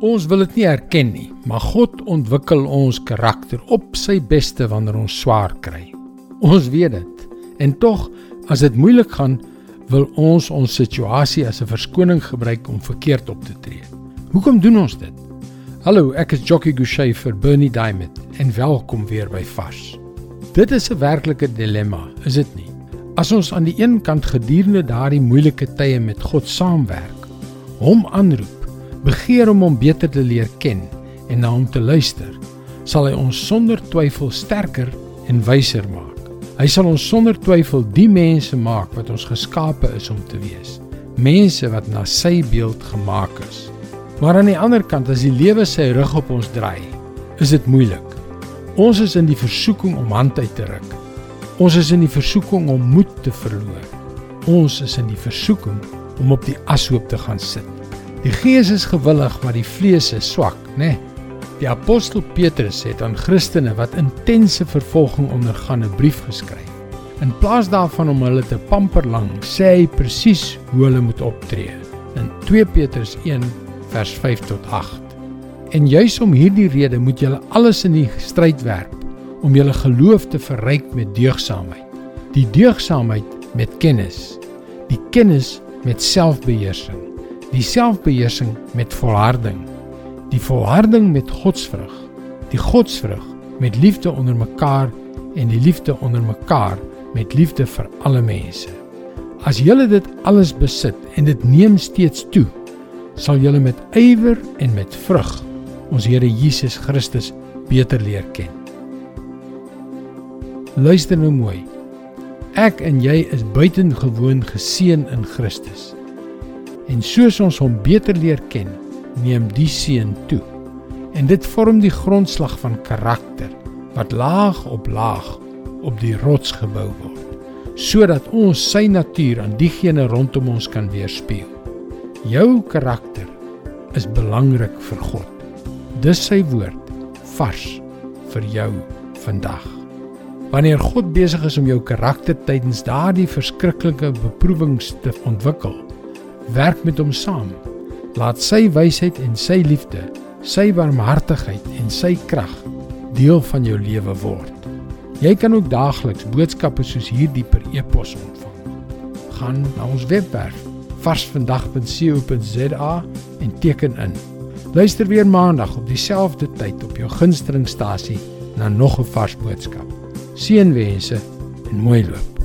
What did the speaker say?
Ons wil dit nie erken nie, maar God ontwikkel ons karakter op sy beste wanneer ons swaar kry. Ons weet dit. En tog, as dit moeilik gaan, wil ons ons situasie as 'n verskoning gebruik om verkeerd op te tree. Hoekom doen ons dit? Hallo, ek is Jockey Gouchee vir Bernie Diamond en welkom weer by Vars. Dit is 'n werklike dilemma, is dit nie? As ons aan die een kant gedurende daardie moeilike tye met God saamwerk, hom aanroep begeer om hom beter te leer ken en na hom te luister, sal hy ons sonder twyfel sterker en wyser maak. Hy sal ons sonder twyfel die mense maak wat ons geskape is om te wees. Mense wat na sy beeld gemaak is. Maar aan die ander kant as die lewe sy rug op ons draai, is dit moeilik. Ons is in die versoeking om hand uit te ruk. Ons is in die versoeking om moed te verloor. Ons is in die versoeking om op die ashoop te gaan sit. Die gees is gewillig, maar die vlees is swak, né? Nee. Die apostel Petrus het aan Christene wat intense vervolging ondergaan 'n brief geskryf. In plaas daarvan om hulle te pamper lank, sê hy presies hoe hulle moet optree. In 2 Petrus 1 vers 5 tot 8. En juis om hierdie rede moet julle alles in die stryd werp om julle geloof te verryk met deugsaamheid. Die deugsaamheid met kennis. Die kennis met selfbeheersing die selfbeheersing met volharding, die volharding met godsvrug, die godsvrug met liefde onder mekaar en die liefde onder mekaar met liefde vir alle mense. As julle dit alles besit en dit neem steeds toe, sal julle met ywer en met vrug ons Here Jesus Christus beter leer ken. Luister nou mooi. Ek en jy is buitengewoon geseën in Christus. En soos ons hom beter leer ken, neem die seën toe. En dit vorm die grondslag van karakter wat laag op laag op die rots gebou word, sodat ons sy natuur aan diegene rondom ons kan weerspieël. Jou karakter is belangrik vir God. Dis sy woord vars vir jou vandag. Wanneer God besig is om jou karakter tydens daardie verskriklike beproewings te ontwikkel, werk met hom saam. Laat sy wysheid en sy liefde, sy barmhartigheid en sy krag deel van jou lewe word. Jy kan ook daagliks boodskappe soos hierdie per e-pos ontvang. Gaan na ons webwerf varsvandag.co.za en teken in. Luister weer maandag op dieselfde tyd op jou gunstelingstasie na nog 'n vars boodskap. Seënwense en mooi loop.